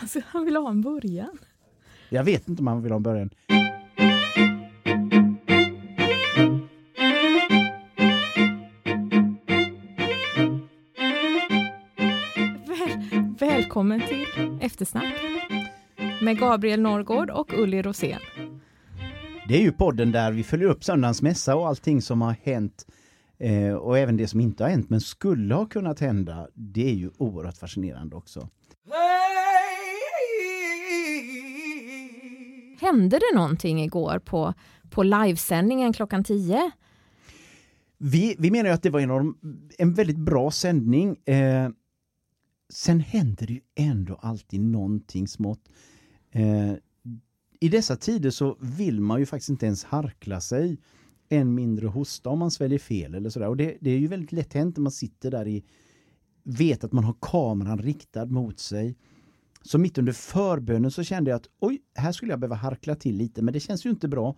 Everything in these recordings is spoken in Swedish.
Alltså, han vill ha en början. Jag vet inte om han vill ha en början. Väl, välkommen till Eftersnack med Gabriel Norrgård och Ulli Rosén. Det är ju podden där vi följer upp söndagens mässa och allting som har hänt eh, och även det som inte har hänt men skulle ha kunnat hända. Det är ju oerhört fascinerande också. Hände det någonting igår på, på livesändningen klockan 10? Vi, vi menar ju att det var en, de, en väldigt bra sändning. Eh, sen händer det ju ändå alltid någonting smått. Eh, I dessa tider så vill man ju faktiskt inte ens harkla sig, än mindre hosta om man sväljer fel eller sådär. Och det, det är ju väldigt lätt hänt när man sitter där i, vet att man har kameran riktad mot sig. Så mitt under förbönen så kände jag att oj, här skulle jag behöva harkla till lite, men det känns ju inte bra.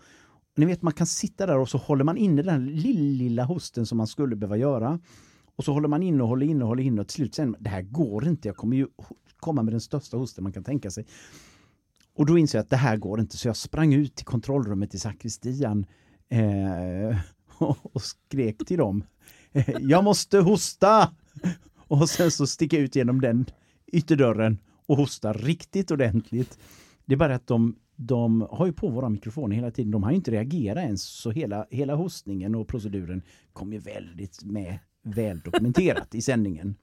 Ni vet, man kan sitta där och så håller man inne den lilla, lilla hosten som man skulle behöva göra. Och så håller man inne och håller inne och håller inne och till slut säger det här går inte, jag kommer ju komma med den största hosten man kan tänka sig. Och då insåg jag att det här går inte så jag sprang ut till kontrollrummet i sakristian eh, och skrek till dem. Eh, jag måste hosta! Och sen så sticker jag ut genom den ytterdörren och hostar riktigt ordentligt. Det är bara att de, de har ju på våra mikrofoner hela tiden. De har inte reagerat ens så hela, hela hostningen och proceduren kom ju väldigt med väl dokumenterat i sändningen.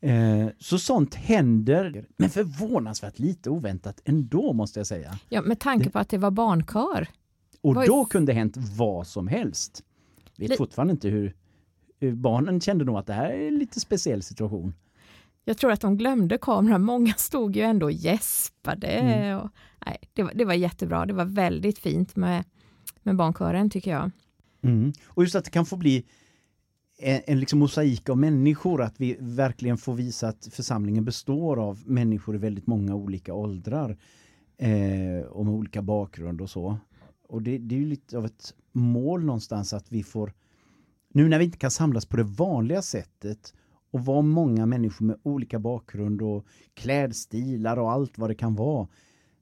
Eh, så sånt händer, men förvånansvärt lite oväntat ändå måste jag säga. Ja, med tanke på att det var barnkör. Och Var- då kunde hänt vad som helst. Vet Li- fortfarande inte hur, hur barnen kände nog att det här är en lite speciell situation. Jag tror att de glömde kameran. Många stod ju ändå och gäspade. Mm. Och, nej, det, var, det var jättebra. Det var väldigt fint med, med barnkören tycker jag. Mm. Och just att det kan få bli en, en liksom mosaik av människor, att vi verkligen får visa att församlingen består av människor i väldigt många olika åldrar eh, och med olika bakgrund och så. Och det, det är ju lite av ett mål någonstans att vi får, nu när vi inte kan samlas på det vanliga sättet och vara många människor med olika bakgrund och klädstilar och allt vad det kan vara,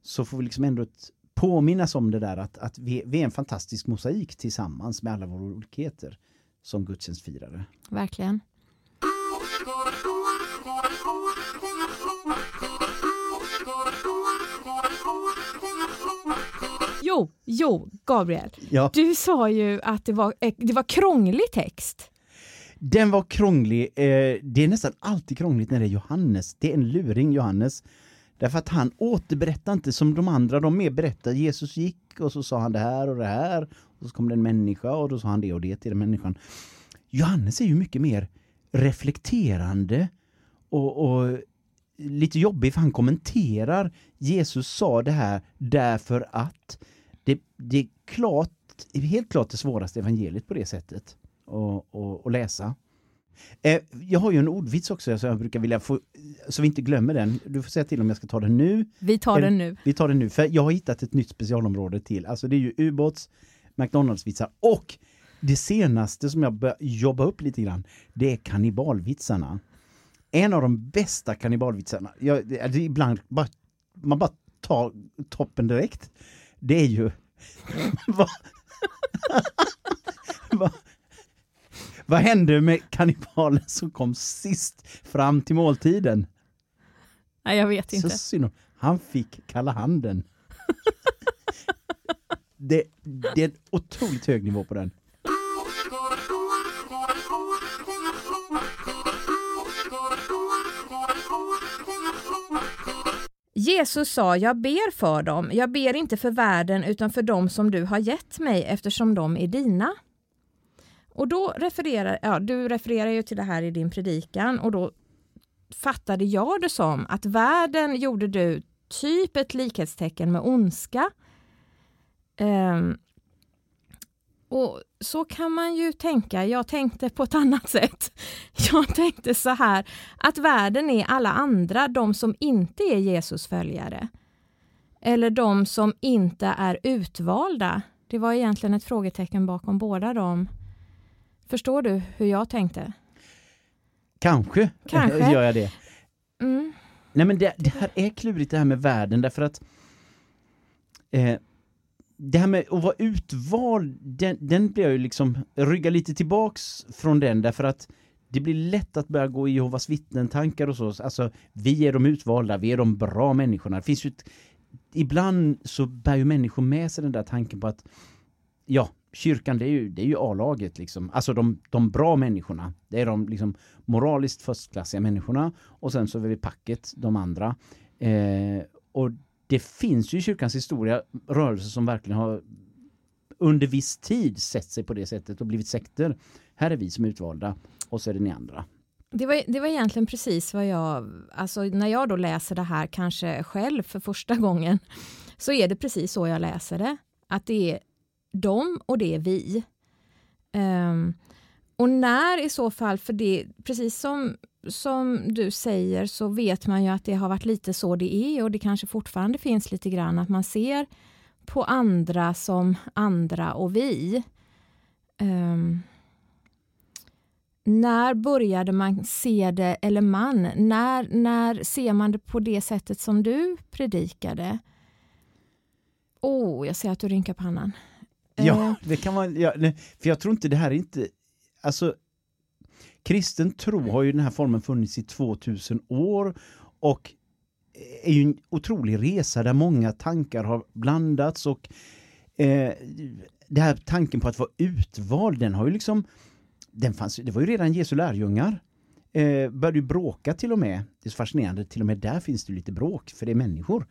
så får vi liksom ändå ett, påminnas om det där att, att vi, vi är en fantastisk mosaik tillsammans med alla våra olikheter som gudstjänstfirare. Verkligen. Jo, jo, Gabriel. Ja, Du sa ju att det var, eh, det var krånglig text den var krånglig. Eh, det är nästan alltid krångligt när det är Johannes. Det är en luring Johannes. Därför att han återberättar inte som de andra. De mer berättar Jesus gick och så sa han det här och det här. Och så kom det en människa och då sa han det och det till den människan. Johannes är ju mycket mer reflekterande och, och lite jobbig för han kommenterar Jesus sa det här därför att det, det är klart, det är helt klart det svåraste evangeliet på det sättet att, att, att läsa. Eh, jag har ju en ordvits också som jag brukar vilja få, så vi inte glömmer den. Du får säga till om jag ska ta den nu. Vi tar Eller- den nu. Vi tar den nu, för jag har hittat ett nytt specialområde till. Alltså det är ju ubåts, McDonalds-vitsar och det senaste som jag börjar jobba upp lite grann, det är kannibalvitsarna. En av de bästa kannibalvitsarna, jag, det är ibland bara, man bara tar toppen direkt, det är ju vad, vad, vad hände med kannibalen som kom sist fram till måltiden? Nej, jag vet inte. Så synd Han fick kalla handen. det, det är en otroligt hög nivå på den. Jesus sa, jag ber för dem, jag ber inte för världen utan för dem som du har gett mig eftersom de är dina. Och då refererar, ja du refererar ju till det här i din predikan och då fattade jag det som att världen gjorde du typ ett likhetstecken med ondska. Um, och så kan man ju tänka, jag tänkte på ett annat sätt. Jag tänkte så här, att världen är alla andra, de som inte är Jesus följare. Eller de som inte är utvalda. Det var egentligen ett frågetecken bakom båda dem. Förstår du hur jag tänkte? Kanske, Kanske. gör jag det. Mm. Nej men det, det här är klurigt det här med världen därför att eh, det här med att vara utvald, den, den blir jag ju liksom rygga lite tillbaks från den därför att det blir lätt att börja gå i Jehovas vittnen-tankar och så. Alltså, vi är de utvalda, vi är de bra människorna. Det finns ju ett, ibland så bär ju människor med sig den där tanken på att ja, kyrkan det är ju, det är ju A-laget liksom. Alltså de, de bra människorna. Det är de liksom moraliskt förstklassiga människorna och sen så är vi packet, de andra. Eh, och det finns ju i kyrkans historia rörelser som verkligen har under viss tid sett sig på det sättet och blivit sekter. Här är vi som är utvalda och så är det ni andra. Det var, det var egentligen precis vad jag, alltså när jag då läser det här kanske själv för första gången, så är det precis så jag läser det. Att det är de och det är vi. Um, och när i så fall, för det, precis som, som du säger så vet man ju att det har varit lite så det är och det kanske fortfarande finns lite grann att man ser på andra som andra och vi. Um, när började man se det, eller man, när, när ser man det på det sättet som du predikade? Åh, oh, jag ser att du rynkar pannan. Ja, eh. det kan man, ja, för jag tror inte det här är inte, alltså kristen tro har ju den här formen funnits i 2000 år och är ju en otrolig resa där många tankar har blandats och eh, det här tanken på att vara utvald, den har ju liksom den fanns, det var ju redan Jesu lärjungar. Eh, började ju bråka till och med. Det är så fascinerande, till och med där finns det lite bråk, för det är människor.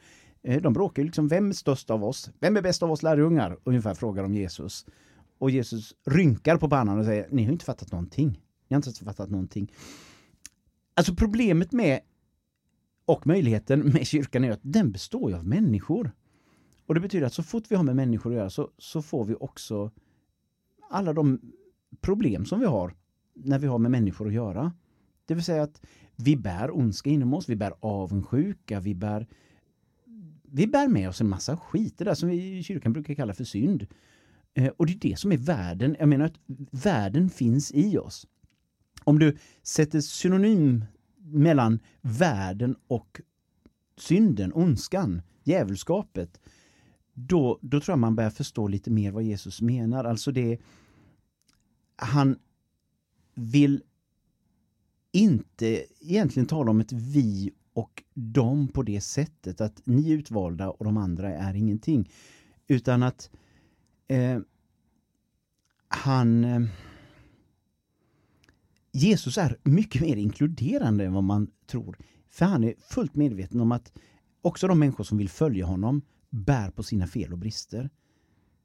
Eh, de bråkar ju liksom, vem är störst av oss? Vem är bäst av oss lärjungar? Ungefär frågar de Jesus. Och Jesus rynkar på pannan och säger, ni har inte fattat någonting. Ni har inte fattat någonting. Alltså problemet med och möjligheten med kyrkan är att den består av människor. Och det betyder att så fort vi har med människor att göra så, så får vi också alla de problem som vi har när vi har med människor att göra. Det vill säga att vi bär ondska inom oss, vi bär avundsjuka, vi bär vi bär med oss en massa skit, det där som vi i kyrkan brukar kalla för synd. Eh, och det är det som är världen. Jag menar att världen finns i oss. Om du sätter synonym mellan världen och synden, ondskan, djävulskapet, då, då tror jag man börjar förstå lite mer vad Jesus menar. Alltså det han vill inte egentligen tala om ett vi och dem på det sättet att ni är utvalda och de andra är ingenting. Utan att eh, han eh, Jesus är mycket mer inkluderande än vad man tror. För han är fullt medveten om att också de människor som vill följa honom bär på sina fel och brister.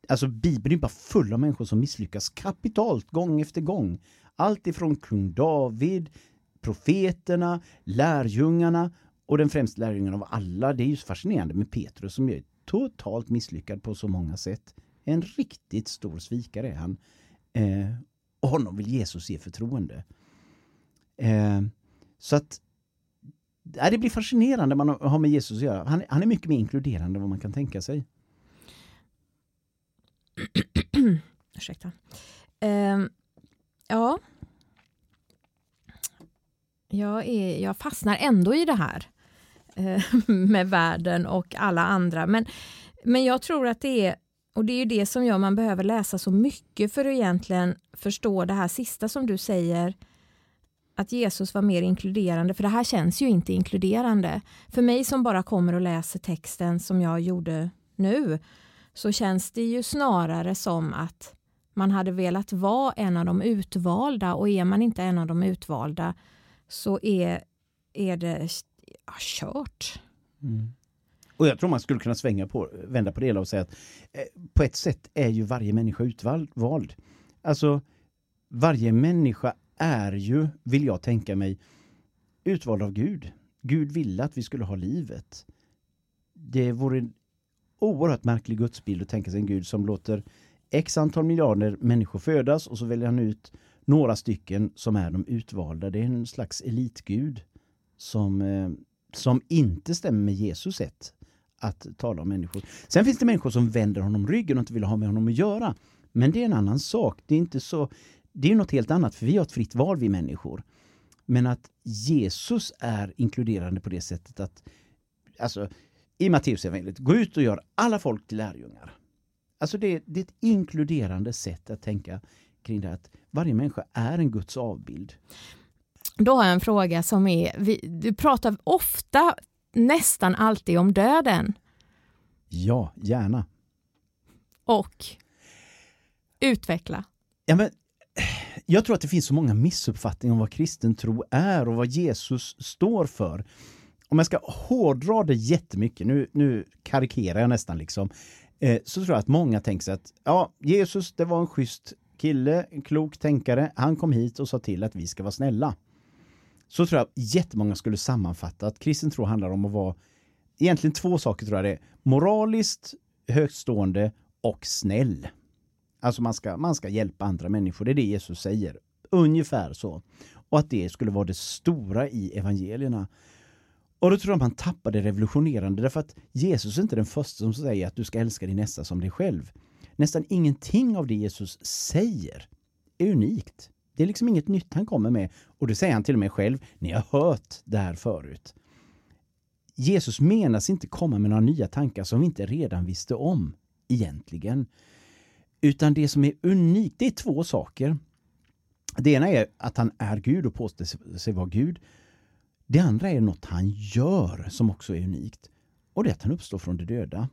Alltså Bibeln är bara full av människor som misslyckas kapitalt gång efter gång. Allt ifrån kung David, profeterna, lärjungarna och den främsta lärjungen av alla, det är ju så fascinerande med Petrus som är totalt misslyckad på så många sätt. En riktigt stor svikare är han. Eh, och honom vill Jesus ge förtroende. Eh, så att ja, det blir fascinerande man har med Jesus att göra. Han, han är mycket mer inkluderande än vad man kan tänka sig. Ursäkta. Eh, ja. Jag, är, jag fastnar ändå i det här eh, med världen och alla andra. Men, men jag tror att det är, och det är ju det som gör man behöver läsa så mycket för att egentligen förstå det här sista som du säger, att Jesus var mer inkluderande, för det här känns ju inte inkluderande. För mig som bara kommer och läser texten som jag gjorde nu, så känns det ju snarare som att man hade velat vara en av de utvalda och är man inte en av de utvalda så är, är det ja, kört. Mm. Och jag tror man skulle kunna svänga på, vända på det hela och säga att eh, på ett sätt är ju varje människa utvald. Alltså varje människa är ju, vill jag tänka mig, utvald av Gud. Gud ville att vi skulle ha livet. Det vore en oerhört märklig gudsbild att tänka sig en gud som låter x antal miljarder människor födas och så väljer han ut några stycken som är de utvalda. Det är en slags elitgud som, eh, som inte stämmer med Jesus sätt att tala om människor. Sen finns det människor som vänder honom ryggen och inte vill ha med honom att göra. Men det är en annan sak. Det är inte så det är något helt annat för vi har ett fritt val vi människor. Men att Jesus är inkluderande på det sättet att alltså, i Matteusevangeliet, gå ut och gör alla folk till lärjungar. Alltså det, det är ett inkluderande sätt att tänka kring det att varje människa är en Guds avbild. Då har jag en fråga som är, vi, du pratar ofta, nästan alltid om döden. Ja, gärna. Och utveckla. Ja, men, jag tror att det finns så många missuppfattningar om vad kristen tro är och vad Jesus står för. Om jag ska hårdra det jättemycket, nu, nu karikerar jag nästan liksom, eh, så tror jag att många tänker sig att ja, Jesus det var en schysst kille, en klok tänkare, han kom hit och sa till att vi ska vara snälla. Så tror jag jättemånga skulle sammanfatta att kristen tro handlar om att vara egentligen två saker tror jag det är. Moraliskt högstående och snäll. Alltså man ska, man ska hjälpa andra människor, det är det Jesus säger. Ungefär så. Och att det skulle vara det stora i evangelierna. Och då tror jag man tappar det revolutionerande därför att Jesus är inte den första som säger att du ska älska din nästa som dig själv. Nästan ingenting av det Jesus säger är unikt. Det är liksom inget nytt han kommer med och det säger han till och med själv. Ni har hört det här förut. Jesus menas inte komma med några nya tankar som vi inte redan visste om egentligen. Utan det som är unikt, det är två saker. Det ena är att han är Gud och påstår sig vara Gud. Det andra är något han gör som också är unikt. Och det är att han uppstår från de döda.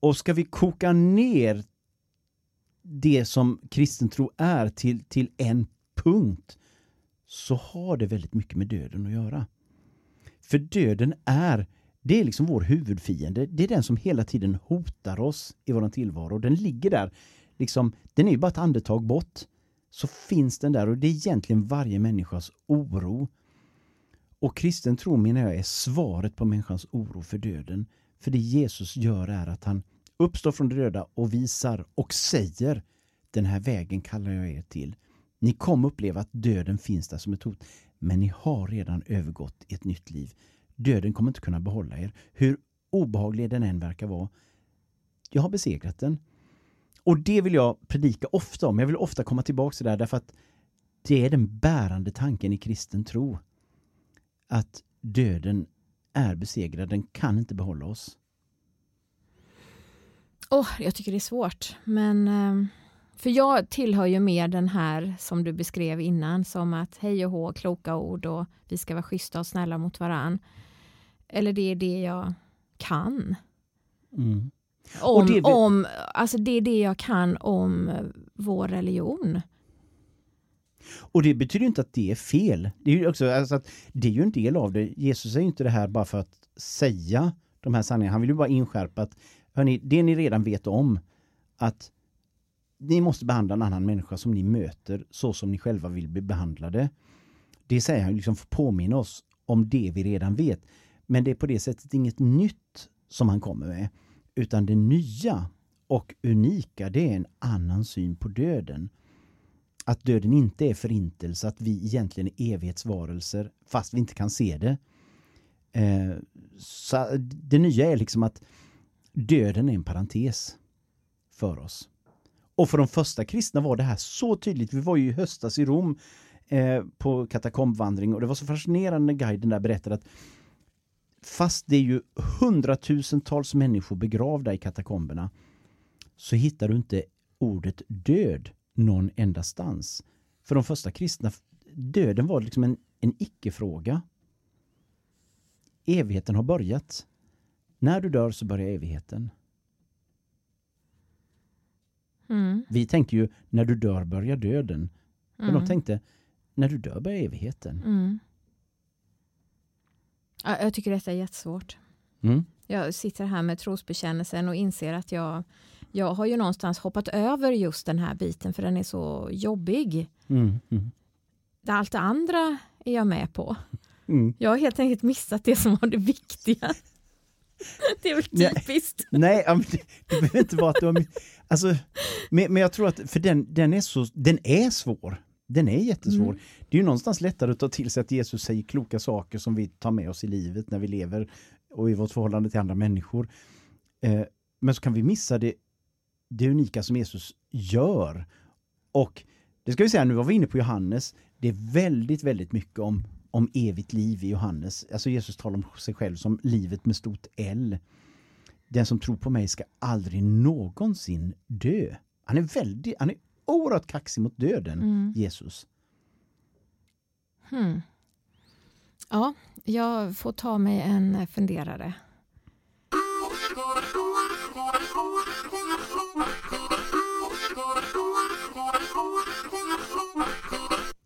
Och ska vi koka ner det som kristen tro är till, till en punkt så har det väldigt mycket med döden att göra. För döden är, det är liksom vår huvudfiende. Det är den som hela tiden hotar oss i vår tillvaro. Den ligger där, liksom, den är ju bara ett andetag bort. Så finns den där och det är egentligen varje människas oro. Och kristen tro menar jag är svaret på människans oro för döden. För det Jesus gör är att han uppstår från de döda och visar och säger den här vägen kallar jag er till. Ni kommer uppleva att döden finns där som ett hot. Men ni har redan övergått i ett nytt liv. Döden kommer inte kunna behålla er. Hur obehaglig den än verkar vara. Jag har besegrat den. Och det vill jag predika ofta om. Jag vill ofta komma tillbaka till det där därför att det är den bärande tanken i kristen tro. Att döden är besegrad, den kan inte behålla oss. Oh, jag tycker det är svårt, men eh, för jag tillhör ju mer den här som du beskrev innan, som att hej och hå, kloka ord och vi ska vara schyssta och snälla mot varann. Eller det är det jag kan. Mm. Om, det, om, alltså det är det jag kan om vår religion. Och det betyder inte att det är fel. Det är ju också, alltså att det är ju en del av det. Jesus är ju inte det här bara för att säga de här sanningarna. Han vill ju bara inskärpa att hörni, det ni redan vet om, att ni måste behandla en annan människa som ni möter så som ni själva vill bli behandlade. Det säger han liksom för att påminna oss om det vi redan vet. Men det är på det sättet inget nytt som han kommer med. Utan det nya och unika det är en annan syn på döden. Att döden inte är förintelse, att vi egentligen är evighetsvarelser fast vi inte kan se det. Eh, så det nya är liksom att döden är en parentes för oss. Och för de första kristna var det här så tydligt. Vi var ju i höstas i Rom eh, på katakombvandring och det var så fascinerande när guiden där berättade att fast det är ju hundratusentals människor begravda i katakomberna så hittar du inte ordet död någon endastans. För de första kristna, döden var liksom en, en icke-fråga. Evigheten har börjat. När du dör så börjar evigheten. Mm. Vi tänker ju när du dör börjar döden. Men Mm. de tänkte när du dör börjar evigheten. Mm. Ja, jag tycker detta är jättesvårt. Mm. Jag sitter här med trosbekännelsen och inser att jag, jag har ju någonstans hoppat över just den här biten för den är så jobbig. Mm. Mm. Allt det andra är jag med på. Mm. Jag har helt enkelt missat det som var det viktiga. Det är väl Nej. typiskt. Nej, men det, det behöver inte vara att du har... Alltså, men, men jag tror att, för den, den, är så, den är svår. Den är jättesvår. Mm. Det är ju någonstans lättare att ta till sig att Jesus säger kloka saker som vi tar med oss i livet när vi lever och i vårt förhållande till andra människor. Eh, men så kan vi missa det, det unika som Jesus gör. Och det ska vi säga, nu var vi inne på Johannes. Det är väldigt, väldigt mycket om, om evigt liv i Johannes. Alltså Jesus talar om sig själv som livet med stort L. Den som tror på mig ska aldrig någonsin dö. Han är väldigt, han är oerhört kaxig mot döden, Mm. Jesus. Hmm. Ja, jag får ta mig en funderare.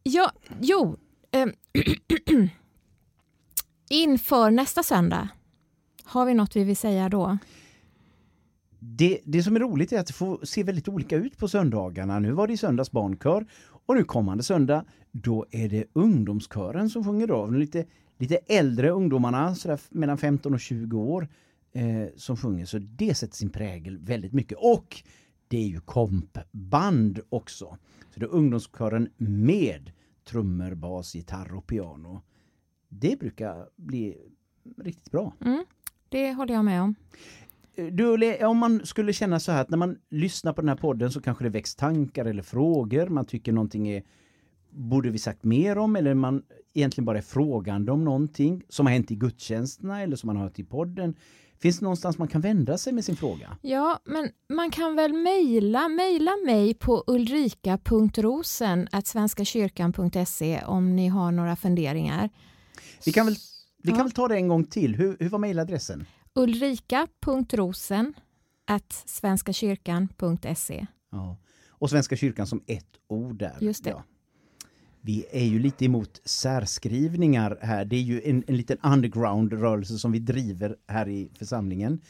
Ja, jo. Eh, inför nästa söndag, har vi något vi vill säga då? Det, det som är roligt är att det får se väldigt olika ut på söndagarna. Nu var det i söndags barnkör och nu kommande söndag då är det ungdomskören som sjunger då. De lite, lite äldre ungdomarna, sådär mellan 15 och 20 år, eh, som sjunger. Så det sätter sin prägel väldigt mycket. Och det är ju kompband också. Så det är ungdomskören med trummor, bas, gitarr och piano. Det brukar bli riktigt bra. Mm, det håller jag med om. Du, Le- om man skulle känna så här att när man lyssnar på den här podden så kanske det väcks tankar eller frågor, man tycker någonting är borde vi sagt mer om eller man egentligen bara är frågande om någonting som har hänt i gudstjänsterna eller som man har hört i podden. Finns det någonstans man kan vända sig med sin fråga? Ja, men man kan väl mejla, mejla mig på ulrika.rosen svenskakyrkan.se om ni har några funderingar. Vi kan väl, vi kan Ja. väl ta det en gång till. Hur, hur var mejladressen? ulrika.rosen svenskakyrkan.se Ja. Och Svenska kyrkan som ett ord där. Just det. Ja. Vi är ju lite emot särskrivningar här. Det är ju en, en liten underground-rörelse som vi driver här i församlingen.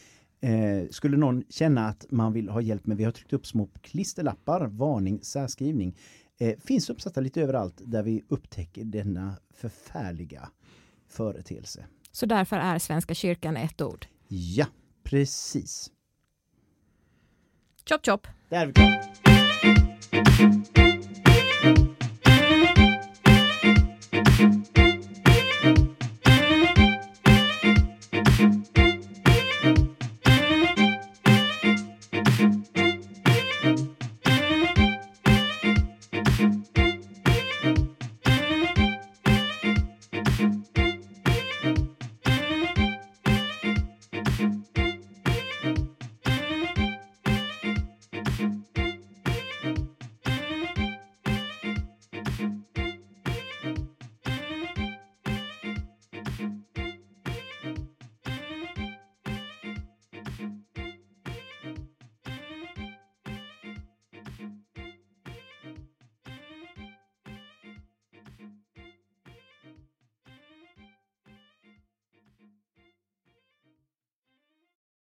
Eh, skulle någon känna att man vill ha hjälp med, vi har tryckt upp små klisterlappar, varning, särskrivning. Eh, finns uppsatta lite överallt där vi upptäcker denna förfärliga företeelse. Så därför är Svenska kyrkan ett ord. Ja, precis. Chop chop! Där är vi klara.